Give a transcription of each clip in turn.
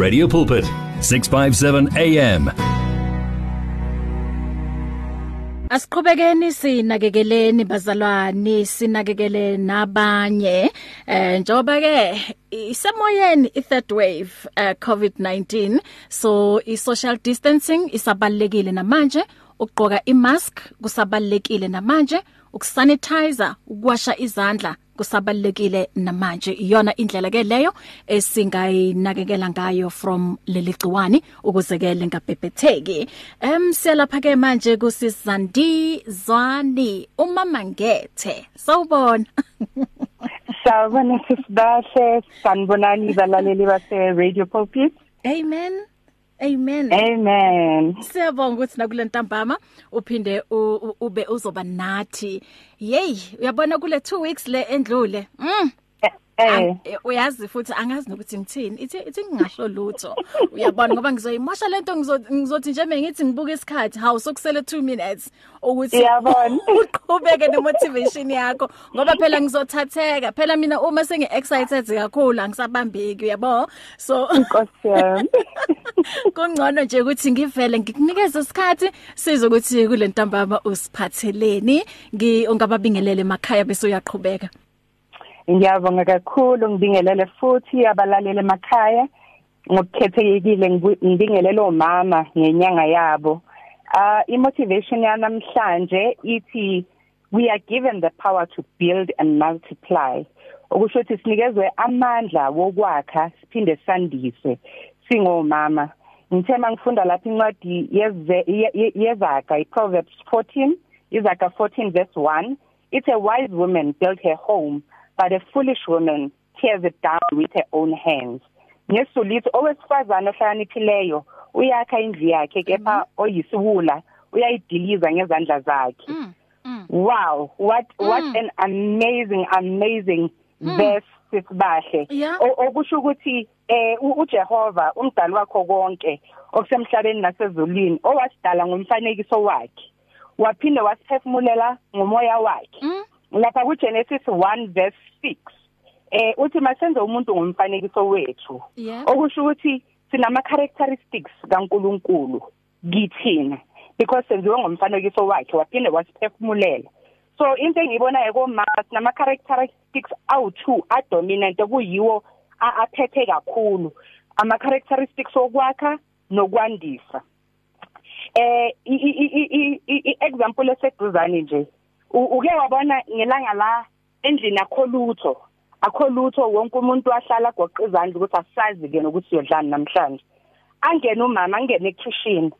Radio Pulpit 657 AM Asiqhubekeni sinakekeleni bazalwane sinakekele nabanye. Eh njoba ke isemoyeni i third wave uh, COVID-19 so i social distancing isabalekile namanje. Ukugqoka imask kusabalekile namanje. Ukusanitizer ukwasha izandla kusabalekile namanje. Iyona indlela ke leyo esingayinakekela ngayo from leli gciwani ukuze ke lingabhebhetheki. Em siyalapha ke manje kusizandi zwani umama ngethe sawubona. Sawubona sisibahle. Sanibonani balaleli base Radio Pulpit. Amen. Amen. Amen. Siyabonga ukuthi nakule ntambama uphinde ube uzoba nathi. Yey, uyabona kule 2 weeks le endlule. Mm. Eh uyazi futhi angazi nokuthi ngithini. Ithi ithi ngingasho lutho. Uyabona ngoba ngizoyimosha lento ngizothi nje mengithi ngibuka isikhathi hawu sokusele 2 minutes ukuthi uyabona uqhubeke nemotivation yakho. Ngoba phela ngizothatheka. Phela mina uma sengi excited kakhulu angisabambeki uyabo? So inkosi yami. kungcono nje ukuthi ngivele ngikunikeze isikhathi sizokuthi kule ntambama usiphatheleni. Ngingababingelele emakhaya bese uyaqhubeka. Ngiyabonga kakhulu ngibingelele futhi abalaleli emakhaya ngokukhethekile ngibingelele omama ngenyanga yabo. Uh imotivation yanamhlanje ithi we are given the power to build and multiply. Okusho ukuthi sinikezwe amandla wokwakha siphinde sandise singomama. Ngithe mangifunda lapha incwadi yezaka iProverbs 14 Izaka 14 verse 1 It's a wise woman built her home but a foolish woman tears it down with her own hands ngesulithi owesifazana ohlakaniphileyo uyakha indlu yakhe kepha Mhm. oyisiwula uyayidiliza ngezandla zakhe Mm. Mm. wow what what Mm. an amazing amazing Mm. verse sisibahle Yeah. O- okusho ukuthi eh u- uJehova umdali wakho konke okusemhlabeni nasezulwini owasidala ngomfanekiso wakhe waphinde wasiphefumulela ngomoya wakhe Mm. Lapha ku Genesis 1 verse 6 eh uthi masenze umuntu ngomfanekiso wethu okusho ukuthi sinama characteristics kaNkuluNkulu kithina because senziwe ngomfanekiso wakhe waphinde wasiphefumulela so into engiyibonayo komama sinama characteristics awu2 adominant kuyiwo aphethe kakhulu ama characteristics okwakha nokwandisa eh i example eseduzane nje uke wabona ngelanga la endlini akho lutho akho lutho wonke umuntu wahlala goqa izandla ukuthi asazi ke nokuthi uyodlana namhlanje. Angene umama angene ekitchen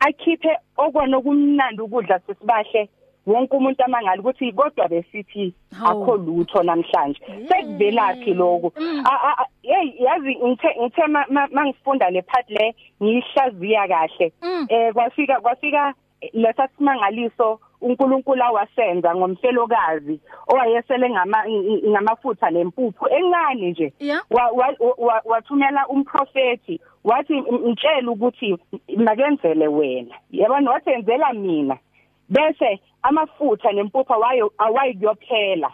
akhiphe okwana kumnandi ukudla sesibahle wonke umuntu amangali ukuthi kodwa besithi akho lutho namhlanje. Sekuvelaphi lokho Mm. Hey yazi ngithe ngithe ma- ma- mangifunda le part le ngiyihlaziya kahle. Mm. eh kwafika kwafika lesasimangaliso uNkulunkulu awasenza ngomfelokazi owayesele ngama ngamafutha nempuphu. Encane nje wathumela umprofeti wathi ngitshela ukuthi makenzele wena. Yabona wathenzela mina. Bese amafutha nempuphu wayo awayikuyophela.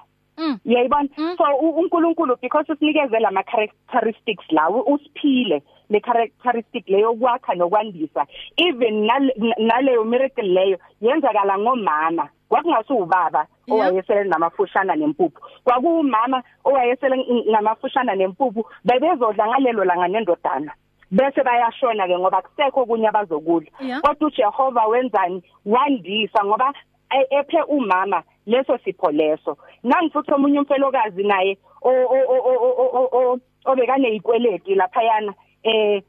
Uyayibona Mm. so u- uNkulunkulu because usinikeze lama characteristics lawo usiphile le characteristic leyo kwakha nokwandisa. Even nale- naleyo miracle leyo yenzakala ngomama. Kwakungasi ubaba Yeah. owayesele namafushana nempuphu. Kwakuwumama owayesele ng- namafushana nempuphu bebezodla ngalelo langa nendodana. Bese bayashona ke ngoba kusekho kunye abazokudla. Yeah. kodwa uJehova wenzani? Wandisa ngoba e- ephe umama leso sipho leso. Nangifuthi omunye umfelokazi naye o- o- o- o- o- o- o- obekane ikweleti laphayana eh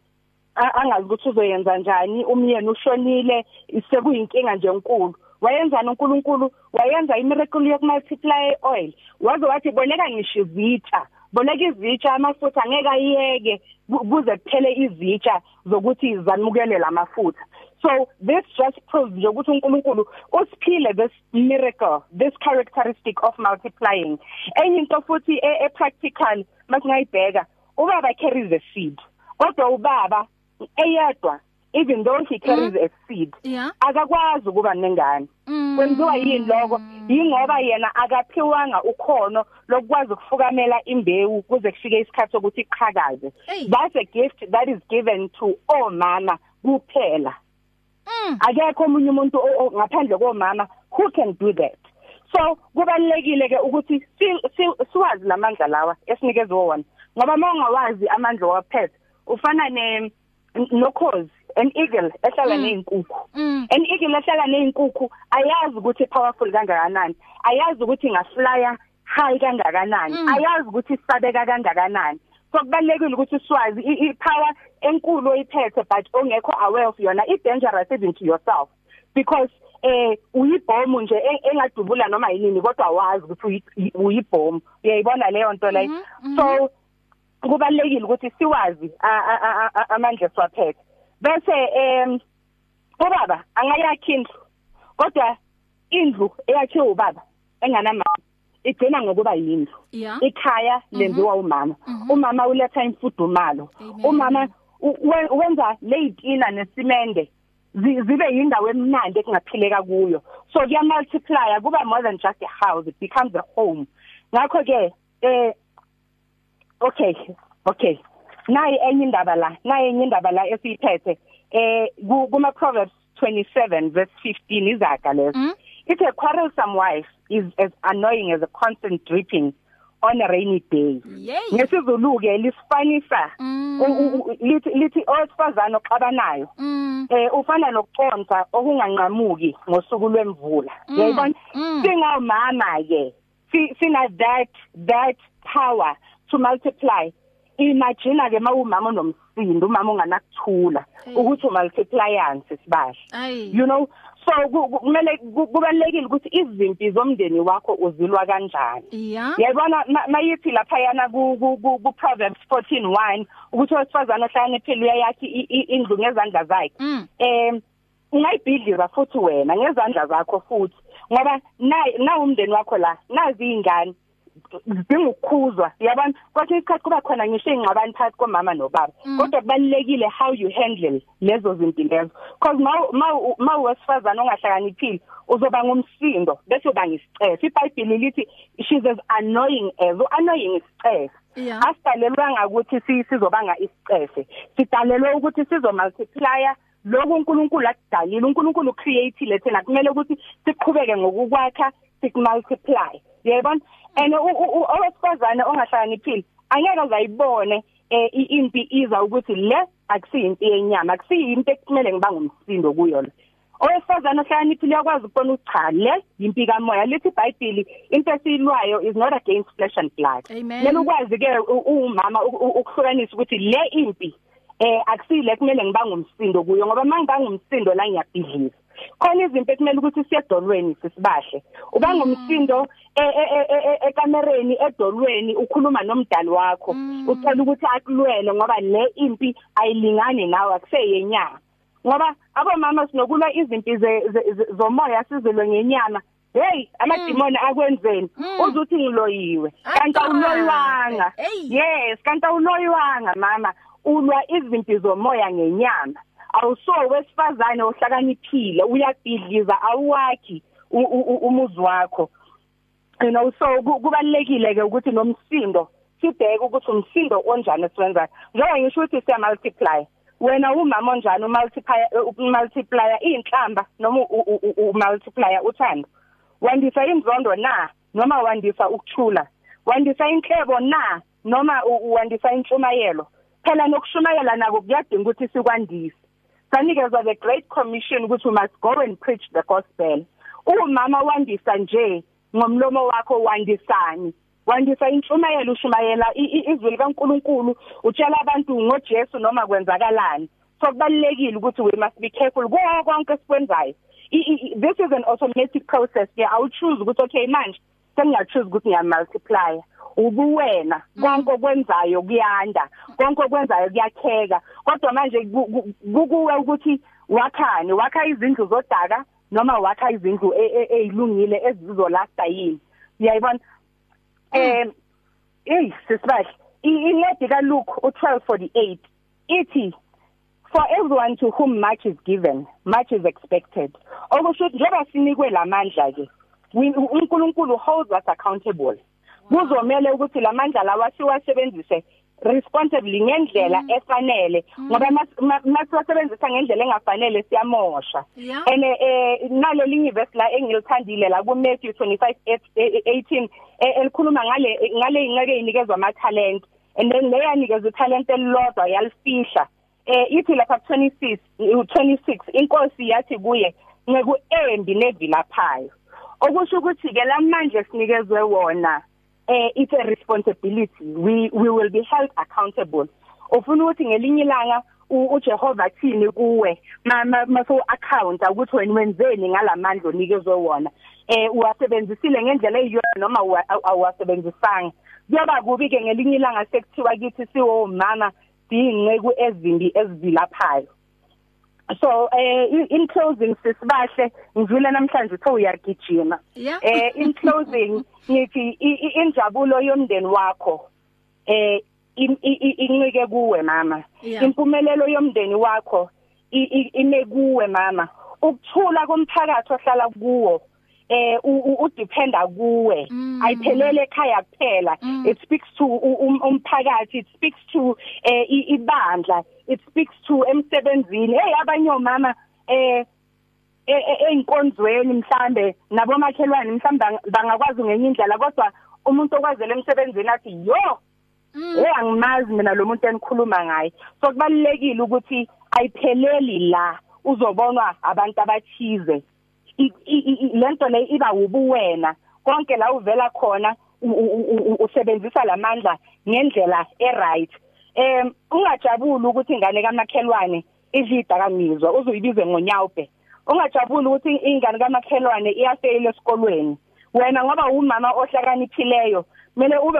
a- angazi ukuthi uzoyenza njani umyeni ushonile sekuyinkinga nje enkulu. Wayenzani uNkulunkulu wayenza imiracle yokumultiply oil waze wathi boleka ngisho izitsha boleka izitsha amafutha angeke ayiyeke ku- kuze kuphele izitsha zokuthi zamukele lamafutha so this just proves ukuthi uNkulunkulu usiphile this miracle this characteristic of multiplying enye into futhi e, e practical masingayibheka ubaba carries a seed kodwa ubaba eyedwa even though he carries a seed Yeah. akakwazi ukuba nengane Mm. kwenziwa yini lokho ingoba yena akaphiwanga ukhono lokwazi ukufukamela imbewu kuze kufike isikhathi sokuthi iqhakaze that's a gift that is given to omama kuphela Mm. Akekho omunye umuntu ngaphandle komama who can do that. So kubalekile ke ukuthi siwazi lamandla lawa esinikezwe wona. Ngoba mawungawazi amandla waphethe ufana ne nokhozi an eagle ehlala mm. nezinkukhu mm. an eagle ehlala nezinkukhu ayazi ukuthi powerful kangakanani. Ayazi ukuthi ingaflya high kangakanani. Ayazi ukuthi isabeka kangakanani. So kubalekile ukuthi siwazi ipower enkulu oyiphethe but ongekho aware of yona i dangerous even to yourself. Because eh uyibhomu nje engadubula noma yini kodwa wazi ukuthi uyibhomu. Uyayibona leyo nto leyo mhm, mhm. so kubalekile ukuthi siwazi amandla swaphethe bese em ubaba angayakhi indlu kodwa indlu eyakhiwe ubaba enganamama igcina ngokuba yindlu. Ikhaya lenziwa umama. Mhm. umama uletha imfudumalo. Umama wenza leyitina nesimende. Zibe yindawo emnandi ekungaphileka kuyo. So kuya multiply kuba more than just a house it becomes a home. Ngakho ke eh okay okay. Nayi enye indaba la nayi enye indaba la esiyiphethe eh kuma proverbs 27 verse 15 izaga leso. Mm? It's a quarrelsome wife is as annoying as a constant dripping on a rainy day. Ngesizulu ke lisifanisa mm. lithi lithi owesifazana oxabanayo. Mm. Eh ufana nokuconsa okunganqamuki ngosuku lwemvula. Mm. Uyayibona? Singomama ke. Sina that that power to multiply. Imagine ke mawumama nomsindo umama onganakuthula ukuthi umultiplyansi sibahle. You know so kumele kubalekile ukuthi izimpi zomndeni wakho uzilwa kanjani. Yayibona mayithi lapha yana ku ku Proverbs 14:1 ukuthi owesifazana ohlakaniphile uyayakhi indlu ngezandla zakhe. Mm. em ungayibhidliza futhi wena ngezandla zakho futhi ngoba na na umndeni wakho la nazi ingane zidinga ukukhuzwa yabona? Kwathi isikhathi kuba khona ngisho ingxabano phakathi komama nobaba. Mm. kodwa kubalekile how you handle lezo zinto lezo. Because ma ma wesifazana ongahlakaniphile uzoba ngumsindo bese uba ngisicefe iBhayibheli lithi she's as annoying as annoying isicefe asidalelwanga ukuthi sizobanga isicefe sidalelwe ukuthi sizo multiplier lokho uNkulunkulu akudalile uNkulunkulu createile thina. Kumele ukuthi siqhubeke ngokukwakha sikumultiply. Yayibona? And owesifazane ongahlakaniphile angeke uzayibone eh impi iza ukuthi le akusiyimpi yenyama akusiyimpi ekumele ngiba ngumsindo kuyo le owesifazane ohlakaniphile uyakwazi ukubona cha le impi kamoya lithi iBhayibheli into esiyilwayo is not against flesh and blood. Lelo ukwazi ke umama ukuhlukanisa ukuthi le impi eh akusile kumele ngiba ngumsindo kuyo ngoba mangiba ngumsindo la ngiyabhidlisa khona izinto ekumele ukuthi siyedolweni sisibahle. Uba ngumsindo ekamereni edolweni ukhuluma nomdali wakho ucela ukuthi akulwele ngoba le impi ayilingani nawe akuseyenyanga ngoba abomama sinokulwa izimpi zomoya sizilwe ngenyama. Hey amadimoni akwenzeni? Uzuthi ngiloyiwe. Kanti awuloyiwanga yes kanti awuloyiwanga mama. Ulwa izimpi zomoya ngenyama. Awuso wesifazane ohlakaniphile uyabhidliza awuwakhi umuzi wakho. You know so kubalekile ke ukuthi nomsindo sibheke ukuthi umsindo onjani esiwenzayo. Njengoba ngisho ukuthi siya multiply wena umama onjani umultiply umultiplier inhlamba noma umultiplier uthando. Wandisa inzondo na noma wandisa ukuthula? Wandisa inhlebo na noma wandisa intshumayelo? Phela nokushumayela nako kuyadinga ukuthi sikwandise. Sanikezwa the great commission ukuthi we must go and preach the gospel. Umama wandisa nje ngomlomo wakho wandisani. Wandisa intshumayelo ushumayela izwi likaNkuluNkulu utshela abantu ngoJesu noma kwenzakalani. So kubalekile ukuthi we must be careful konke esikwenzayo. This is an automatic process ke. Awu choose ukuthi okay manje sengiya choose ukuthi ngiya multiply ubuwena. Konke okwenzayo kuyanda konke okwenzayo kuyakheka. Kodwa manje kukuwe ukuthi wakhani wakha izindlu zodaka noma wakha izindlu ezilungile e, ezizolasta yini? Uyayibona? Eh hey sisibahle incwadi kaLuke u1248 ithi for everyone to whom much is given much is expected. Okusho njengoba sinikwe lamandla ke uNkulunkulu holds us accountable. Kuzomela ukuthi lamandla lawa siwasebenzise responsibly ngendlela efanele. Ngoba masiwasebenzisa ngendlela engafanele siyamosha. And eh nalelinye verse la engilithandile la ku Matthew 25:18 elikhuluma ngale ngale ingceke inikezwa ama talent and then leya nikezwe italent elilodwa yalifihla. Eh ithi lapha 26 26 inkosi yathi kuye nceku embi nevilaphayo okusho ukuthi ke lamanje sinikezwe wona eh it's a responsibility. We we will be held accountable. Ufuna ukuthi ngelinye ilanga u- uJehova thini kuwe? Maso account ukuthi wena wenzeni ngalamandla onikezwe wona. Eh uwasebenzisile ngendlela eyiyona noma uwa- aw- awasebenzisanga. Kuyoba kubi ke ngelinye ilanga sekuthiwa kithi siwo mama siyinceku ezimbi ezivilaphayo so eh in- in closing sisibahle ngivile namhlanje uthe uyagijima. Eh in closing ngithi injabulo yomndeni wakho eh incike kuwe mama. Impumelelo yomndeni wakho i- i- ime kuwe mama. Ukuthula komphakathi ohlala kuwo eh udependa kuwe. Mm. ayiphelele ekhaya kuphela. Mm. it speaks to um- umphakathi. It speaks to eh ibandla. It speaks to emsebenzini. Hey abanye omama eh einkonzweni mhlambe nabomakhelwane mhlambe bangakwazi ngenye indlela kodwa umuntu okwazela emsebenzini athi yo eh angimazi mina lo muntu enikhuluma ngaye. So kubalekile ukuthi ayipheleli la uzobonwa abantu abathize. Lento le iba ubuwena. Konke la uvela khona usebenzisa lamandla ngendlela eright. Em ungajabuli ukuthi ingane kamakhelwane idlida kamizwa uzoyibize ngonyawupe ungajabuli ukuthi ingane kamakhelwane iyafeyila esikolweni. Wena ngoba umama ohlakaniphileyo kumele ube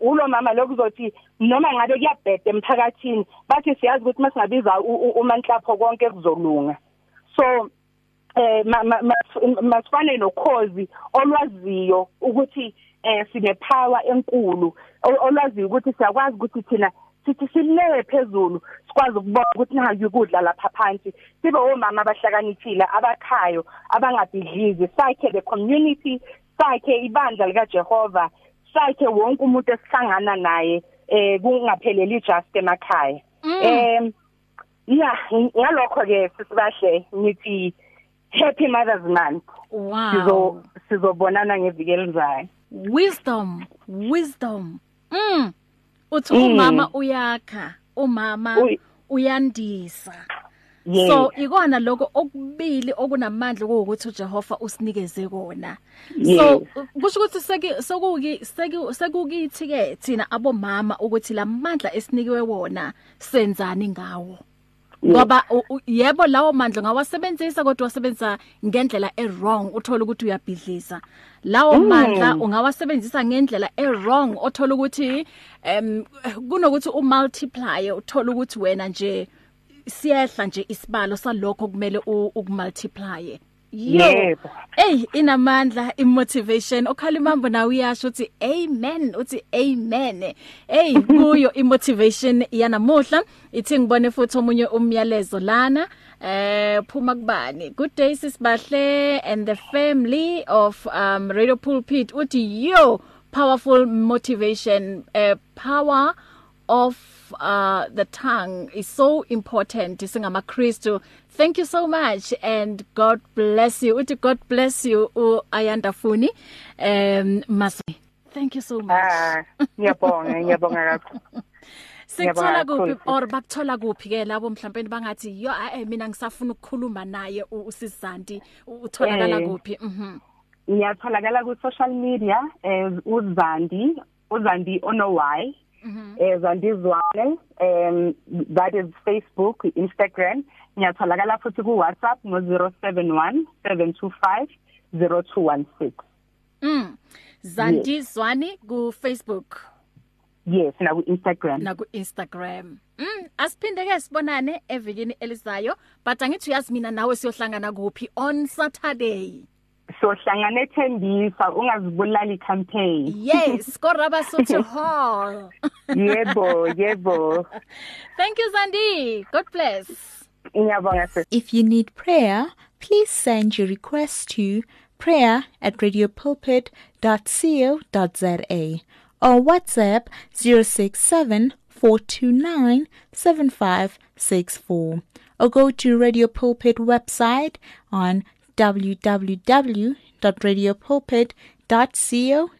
ulo mama lokuzothi noma ngabe kuyabheda emphakathini bathi siyazi ukuthi masingabiza umanhlapho konke kuzolunga. So eh ma- ma- ma- masifane nokhozi olwaziyo ukuthi eh sine power enkulu olwaziyo ukuthi siyakwazi ukuthi thina sithi silewe phezulu sikwazi ukubona ukuthi nayo ukudla lapha phansi sibe omama abahlakaniphile abakhayo abangabhidlizi sakhe the community sakhe ibandla lika Jehova sakhe wonke umuntu esihlangana naye eh kungapheleli just emakhaya. Em yeah ngalokho ke sisibahle ngithi happy mothers month. Sizo wow sizobonana ngeviki elizayo wisdom wisdom. Mm. Uthi Mm. umama uyakha umama Uy- uyandisa. Yes. so ikona lokho okubili okunamandla ukuthi uJehova usinikeze kona. Yes. so kusho ukuthi seki sokuki seki- sekukithi ke thina abomama ukuthi lamandla esinikiwe wona senzani ngawo? Ngoba u- u- yebo lawo mandla ngawasebenzisa kodwa wasebenzisa ngendlela ewrong uthola ukuthi uyabhidlisa lawo mandla ungawasebenzisa ngendlela ewrong othola ukuthi em kunokuthi umultiply uthola ukuthi wena nje siyehla nje isibalo salokho kumele u- ukumultiply Yebo. Ey inamandla imotivation. Okhalimambo nawe uyasho uthi amen. Uthi amen. Hey kuyo imotivation yanamuhla. Ithi ngibone futhi omunye umyalezo lana. Eh phuma kubani? Good day sisibahle and the family of um radio pulpit. Uthi yo powerful motivation. Uh, power of uh the tongue is so important singama Christu thank you so much and god bless you. Uthi god bless you u Ayanda Funi. Um masi thank you so much. Ah ngiyabonga ngiyabonga kakhulu. Sikuthola ngiyabonga kuphi kakhulu. or bakuthola kuphi ke labo mhlawumbe bangathi yo eh mina ngisafuna ukukhuluma naye u- usizanti u- utholakala Eh. kuphi? Mhm. Ngiyatholakala ku social media as uzandi uzandi ono y. eh Zandi Zwane um that is Facebook Instagram. Ngiyatholakala futhi ku WhatsApp no 071 725 0216 mm Zanti Zwani ku Facebook yes na ku Instagram na ku Instagram. Mm, asiphinde ke sibonane evikini elizayo, but angithi uyazi mina nawe siyohlangana kuphi on Saturday. Sohlangana ethembisa ungazibulali campaign Yes, Koraba Sotho Hall. yebo yebo Thank you Zandi. God bless. ngiyabonga sis If you need prayer, please send your request to prayer at radiopulpit.co.za or WhatsApp 067 429 7564 or go to Radio Pulpit website on www.radiopulpit.co.za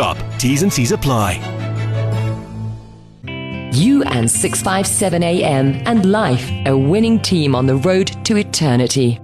shop. T's and C's apply. You and 657 AM and life, a winning team on the road to eternity.